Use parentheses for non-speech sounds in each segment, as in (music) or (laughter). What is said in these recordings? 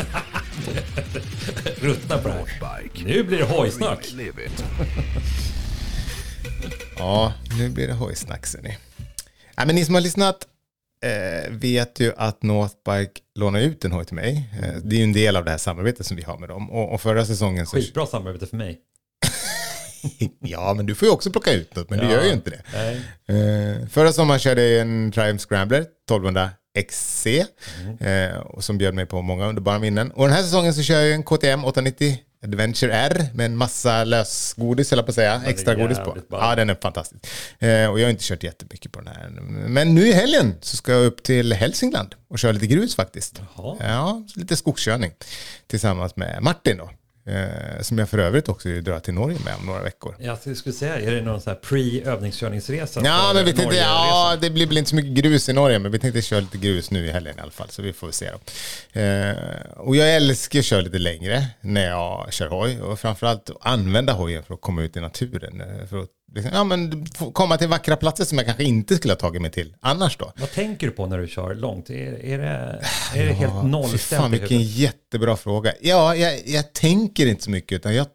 (laughs) Ruttna på det här. Nu blir det hojsnack. (laughs) Ja, nu blir det hojsnack ser ni. Ja, men ni som har lyssnat eh, vet ju att Northbike lånar ut en hoj till mig. Eh, det är ju en del av det här samarbetet som vi har med dem. Och, och förra säsongen så... Skitbra samarbete för mig. (laughs) ja, men du får ju också plocka ut något, men Ja. du gör ju inte det. Nej. Eh, förra sommaren körde jag en Triumph Scrambler 1200 XC Mm. eh, och som bjöd mig på många underbara minnen. Och den här säsongen så kör jag en KTM 890 Adventure R med en massa lösgodis, jag på att säga. Extra godis på. ball. Ja, den är fantastisk. Eh, och jag har inte kört jättemycket på den här. Men nu i helgen så ska jag upp till Hälsingland och köra lite grus faktiskt. Jaha. Ja, lite skogskörning tillsammans med Martin då. Eh, som jag för övrigt också drar till Norge med om några veckor. Jag skulle säga, är det någon sån här pre-övningskörningsresa? Ja, men vi tänkte, ja, det blir väl inte så mycket grus i Norge, men vi tänkte köra lite grus nu i helgen i alla fall, så vi får se då. Eh, och jag älskar att köra lite längre när jag kör hoj, och framförallt använda hojen för att komma ut i naturen. eh, För att ja, men, komma till vackra platser som jag kanske inte skulle ha tagit mig till annars då. Vad tänker du på när du kör långt? Är, är det, är det helt Fy fan, vilken jättebra fråga. Ja, jag, jag tänker inte så mycket, utan jag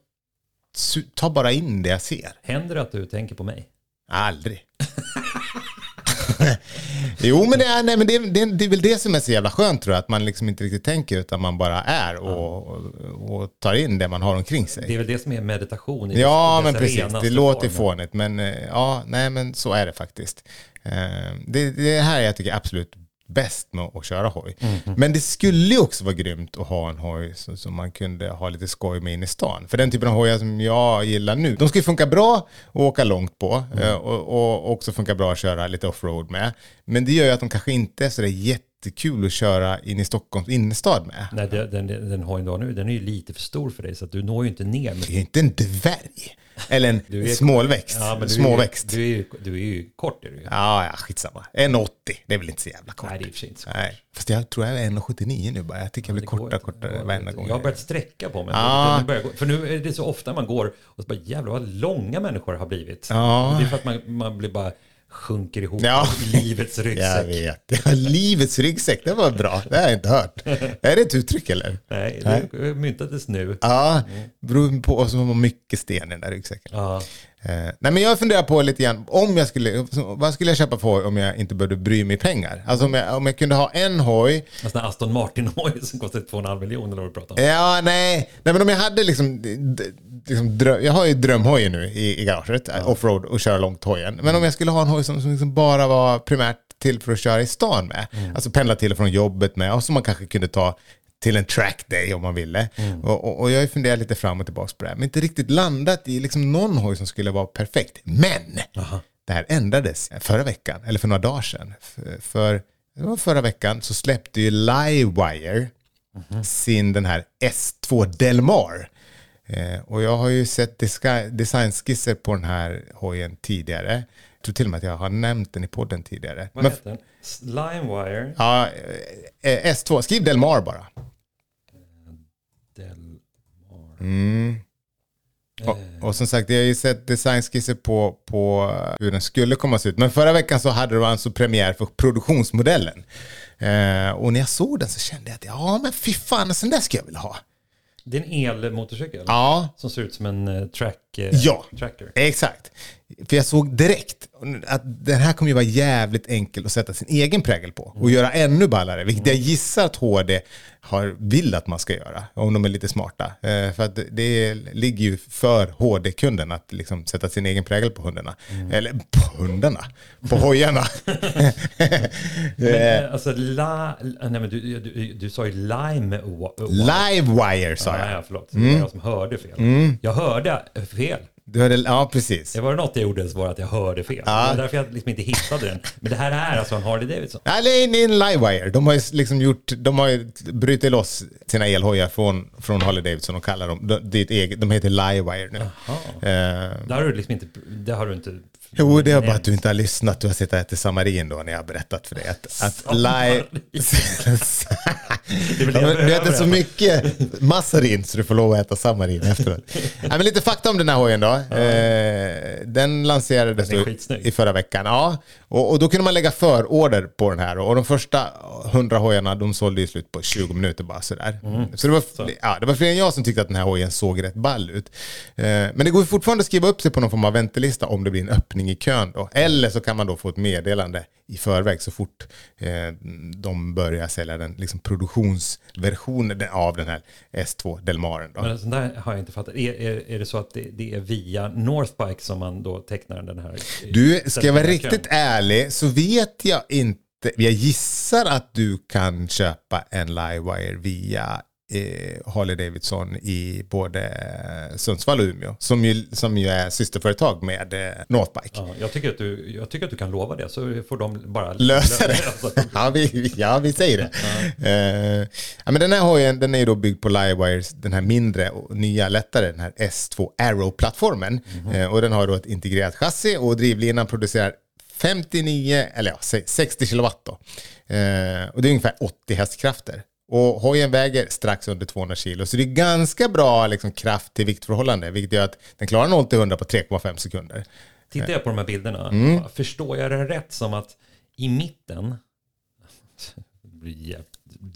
tar bara in det jag ser. Händer det att du tänker på mig? Aldrig. (laughs) jo, men, det är, nej, men det, är- det, är- det är väl det som är så jävla skönt tror jag. Att man liksom inte riktigt tänker utan man bara är och, och, och tar in det man har omkring sig. Det är väl det som är meditation i Ja, men precis. Det låter fånigt, men eh, ja, nej, men så är det faktiskt. Eh, Det, det här jag tycker absolut bäst med att köra hoj. Mhm. Men det skulle ju också vara grymt att ha en hoj som, man kunde ha lite skoj med in i stan. För den typen av hojar som jag gillar nu, de ska ju funka bra att åka långt på Mm. eh, och, och också funka bra att köra lite offroad med. Men det gör ju att de kanske inte är så där jättekul att köra in i Stockholms innerstad med. Nej, den, den, den hojen du har nu, den är ju lite för stor för dig, så att du når ju inte ner. Med, Det är inte en dvärg. Eller en Du är- smålväxt. ja, du, Småväxt. Är, ju- du, är du är ju kort. Är du ju. Ja, ja, skitsamma. 1,80. Det är väl inte så jävla kort. Nej, det är för sig inte så kort. Nej, fast jag tror jag är 1,79 nu bara. Jag tycker jag blir kortare och kortare varenda gång. Jag har börjat sträcka på mig. Ja. För nu är det så ofta man går och så bara jävlar vad långa människor har blivit. Ja. Det är för att man, man blir bara sjunker ihop Ja. i livets (laughs) Jag ryggsäck. vet. (laughs) Ja, livets ryggsäck, det var bra. Det har jag inte hört. (laughs) Är det ett uttryck eller? Nej, det myntades nu. Ja, beror på oss som har mycket sten i den där ryggsäcken. Ja. Eh, nej men jag funderar på lite grann, om jag skulle, vad skulle jag köpa för hoj om jag inte behövde bry mig pengar? Alltså om jag, om jag kunde ha en hoj En sån här Aston Martin-hoj som kostar 2,5 miljoner eller vad du pratar om. Ja, nej. nej, men om jag hade liksom, liksom drö- jag har ju drömhojen nu i, i garaget, offroad och köra långt hojen. Men om jag skulle ha en hoj som, som liksom bara var primärt till för att köra i stan med, alltså pendla till och från jobbet med, och som man kanske kunde ta till en track day om man ville. Och, och, och jag har funderat lite fram och tillbaka på det här, men inte riktigt landat i liksom någon hoj som skulle vara perfekt. Men! Det här ändrades förra veckan, eller för några dagar sedan. För, för det var förra veckan så släppte ju Livewire sin den här S2 Delmar. Eh, och jag har ju sett designskisser på den här hojen tidigare. Tror till och med att jag har nämnt den i podden tidigare. Vad Men, heter den? Limewire ja, eh, S2, skriv Delmar bara. Delmar. Mm. Och, och som sagt, jag har ju sett designskisser på, på hur den skulle komma att se ut. Men förra veckan så hade de alltså premiär för produktionsmodellen. Eh, och när jag såg den så kände jag att ja, men fy fan, en sån där ska jag vilja ha. Det är en elmotorcykel Ja, som ser ut som en eh, track, eh, Ja. tracker. Exakt. För jag såg direkt att den här kommer ju vara jävligt enkel att sätta sin egen prägel på och göra ännu ballare, vilket jag gissar att HD har, vill att man ska göra, om de är lite smarta. Eh, för att det- ligger ju för HD-kunden att liksom sätta sin egen prägel på hundarna. Eller på hundarna, på hojarna. (laughs) (laughs) Men, eh, alltså, la, nej, men du, du, du sa ju lime. Livewire sa Ja, jag. ja, förlåt. Det var jag som hörde fel. Jag hörde fel. Du hörde, ja, precis. Det var något jag gjorde så var att jag hörde fel. Det var därför jag liksom inte hittade den. Men det här är alltså en Harley Davidson. Ja, det är en Livewire. De har ju liksom gjort, de har ju brutit loss sina elhojar från, från Harley Davidson och kallar dem, de, eget, de heter Livewire nu. Eh, Det har du liksom inte, det har du inte Jo, det är bara att du inte har lyssnat. Du har suttit och ätit samarin då när jag har berättat för dig. Att, att live... (laughs) du äter så mycket massarin så du får lov att äta samarin efteråt. ja, men lite fakta om den här hojen då. Ja. Eh, den lanserades den i förra veckan. Ja, och, och, då kunde man lägga förorder på den här. Och de första 100 hojarna de sålde ju slut på 20 minuter bara sådär. Mm. Så, det var, så. Ja, det var fler än jag som tyckte att den här hojen såg rätt ball ut. Eh, men det går fortfarande att skriva upp sig på någon form av väntelista om det blir en öppning i kön då. Eller så kan man då få ett meddelande i förväg så fort eh, de börjar sälja den liksom produktionsversionen av den här S2 Delmaren. Då. Men sånt där har jag inte fattat. Är, är, är det så att det, det, är via Northbike som man då tecknar den här? Du, ska jag vara riktigt ärlig så vet jag inte jag gissar att du kan köpa en Livewire via eh, Harley Davidson i både Sundsvall och Umeå. Som ju, som ju är systerföretag med eh, Northbike. Ja, jag, tycker att du, jag tycker att du kan lova det så får de bara lösa det. (laughs) ja, vi, ja, vi säger det. Ja. Eh, ja, men den här hojen den är ju då byggd på Livewires, den här mindre och nya lättare, den här S2 Arrow-plattformen. Mm -hmm. eh, och den har då ett integrerat chassi och drivlinan producerar 59, eller ja, 60 kilowatt då. Eh, och det är ungefär 80 hästkrafter. Och hojen väger strax under 200 kilo, så det är ganska bra liksom, kraft till viktförhållande, vilket gör att den klarar 0 till 100 på 3,5 sekunder. Tittar jag på de här bilderna, mm. förstår jag det rätt som att i mitten, (laughs) det blir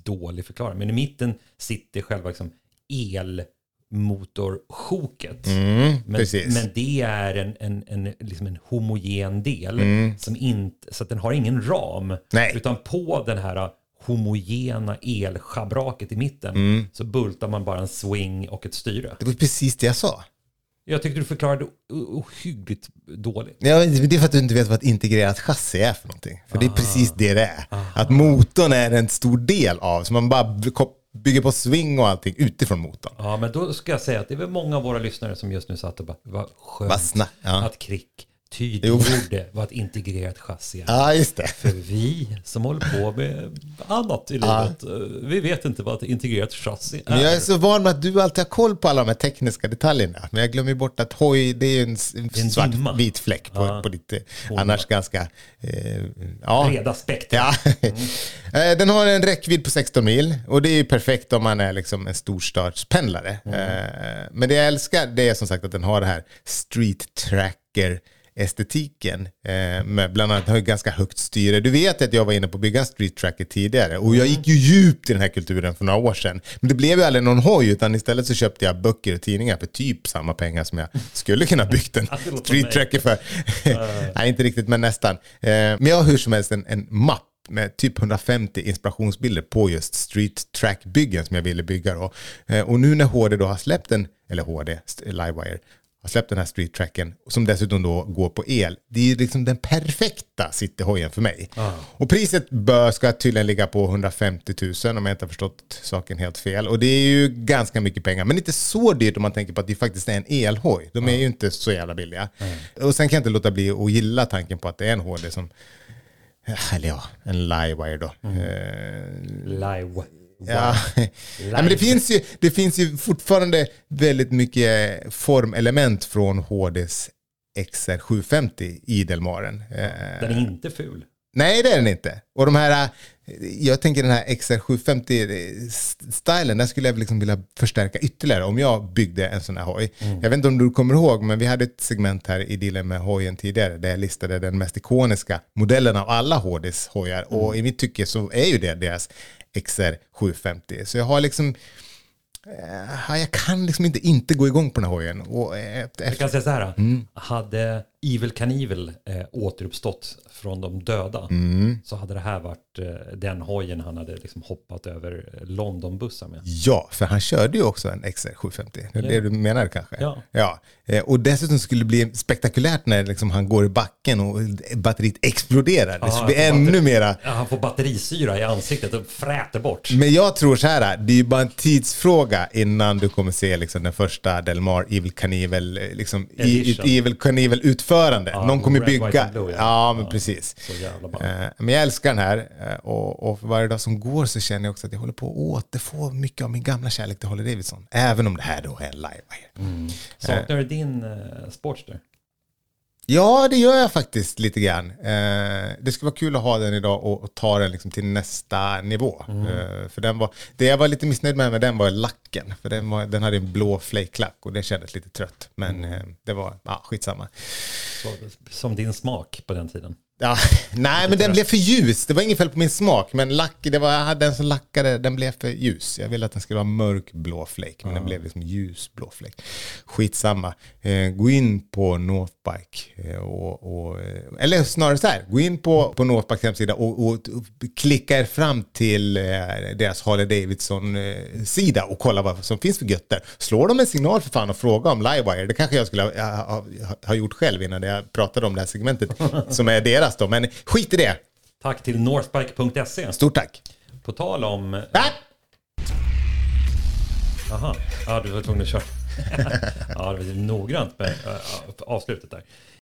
dålig förklaring, men i mitten sitter själva liksom el motorsjoket. Mm, men, men, det är en, en, en, liksom en homogen del. Mm. Som inte, så den har ingen ram. Nej. Utan på den här homogena elschabraket i mitten mm. så bultar man bara en swing och ett styre. Det var precis det jag sa. Jag tyckte du förklarade ohyggligt dåligt. Ja, det är för att du inte vet vad ett integrerat chassi är för någonting. För ah. det är precis det det är. Aha. Att motorn är en stor del av, så man bara bygger på swing och allting utifrån motorn. Ja, men då ska jag säga att det är väl många av våra lyssnare som just nu satt och bara, vad skönt ja. att Krick tydliggjorde vad ett integrerat chassi. Ja, just det. För vi som håller på med annat i livet, ja. vi vet inte vad ett integrerat chassi är. Men jag är så van med att du alltid har koll på alla de här tekniska detaljerna. Men jag glömmer bort att hoj, det är en, en svart dimma. vit fläck på, ja. på ditt eh, annars ganska... Eh, ja. Breda spektrum. Ja. Mm. (laughs) Den har en räckvidd på 16 mil och det är ju perfekt om man är liksom en storstadspendlare. Mm. Eh, men det jag älskar det är som sagt att den har det här street tracker estetiken. Eh, med bland annat har ganska högt styre. Du vet att jag var inne på att bygga en street tracker tidigare och jag gick ju djupt i den här kulturen för några år sedan. Men det blev ju aldrig någon hoj utan istället så köpte jag böcker och tidningar för typ samma pengar som jag skulle kunna byggt en (laughs) street tracker för. (laughs) Nej, inte riktigt men nästan. Eh, men jag har hur som helst en, en mapp med typ 150 inspirationsbilder på just street track-byggen som jag ville bygga. Då. Eh, och nu när HD då har släppt en, eller HD, Livewire, har släppt den här street tracken som dessutom då går på el. Det är liksom den perfekta cityhojen för mig. Ah. Och priset bör, ska tydligen ligga på 150 000 om jag inte har förstått saken helt fel. Och det är ju ganska mycket pengar, men inte så dyrt om man tänker på att det faktiskt är en elhoj. De är ah. ju inte så jävla billiga. Mm. Och sen kan jag inte låta bli att gilla tanken på att det är en HD som eller ja, en livewire då. Mm. Uh, Live. Ja. (laughs) ja. men det, finns ju, det finns ju fortfarande väldigt mycket formelement från HDs XR750 i Delmaren. Den är inte ful. Nej, det är den inte. Och de här, jag tänker den här XR750-stilen, den skulle jag liksom vilja förstärka ytterligare om jag byggde en sån här hoj. Mm. Jag vet inte om du kommer ihåg, men vi hade ett segment här i dealen med hojen tidigare, där jag listade den mest ikoniska modellen av alla HDs hojar. Mm. Och i mitt tycke så är ju det deras XR 750. Så jag har liksom, eh, jag kan liksom inte inte gå igång på den här hojen. Och efter... Jag kan säga så här, mm. hade Evil Knievel eh, återuppstått från de döda mm. så hade det här varit eh, den hojen han hade liksom hoppat över Londonbussar med. Ja, för han körde ju också en XR750. Det är det du menar kanske? Ja. ja. Eh, och dessutom skulle det bli spektakulärt när liksom han går i backen och batteriet exploderar. Det skulle bli ännu mera... Ja, han får batterisyra i ansiktet och fräter bort. Men jag tror så här, det är ju bara en tidsfråga innan du kommer se liksom den första Delmar Evil Knievel, eh, liksom, Evil Knievel utförande. Ja, Någon kommer bygga... Blue, ja. ja, men precis precis. Eh, men jag älskar den här eh, och, och för varje dag som går så känner jag också att jag håller på att återfå mycket av min gamla kärlek till Holly Davidson. Även om det här då är en live. Mm. Saknar du din uh, Sportster? Ja, det gör jag faktiskt lite grann. Eh, det skulle vara kul att ha den idag och, och ta den liksom till nästa nivå. Mm. Eh, för den var, det jag var lite missnöjd med, med den var lacken. För den, var, den hade en blå flake-lack och det kändes lite trött. Men Mm. eh, det var, ja, skitsamma. Så, som din smak på den tiden. Ja, (laughs) nej, men den blev för ljus. Det var inget fel på min smak, men lack, det var, jag hade den som lackade, den blev för ljus. Jag ville att den skulle vara mörkblå flake, men den blev liksom ljusblå flake. Skitsamma. Eh, gå in på Northbike, eh, och, och, eh, eller snarare så här, gå in på, på Northbikes hemsida och, och, och klicka er fram till eh, deras Harley Davidson-sida och kolla vad som finns för götter. Slå dem en signal för fan och fråga om Livewire. Det kanske jag skulle ha, ha, ha, ha gjort själv innan jag pratade om det här segmentet, som är deras då. Men skit i det. Tack till northbike.se. Stort tack. På tal om... Ah! Aha, ja, du var tvungen att köra. (laughs) ja, det var noggrant med äh, avslutet där.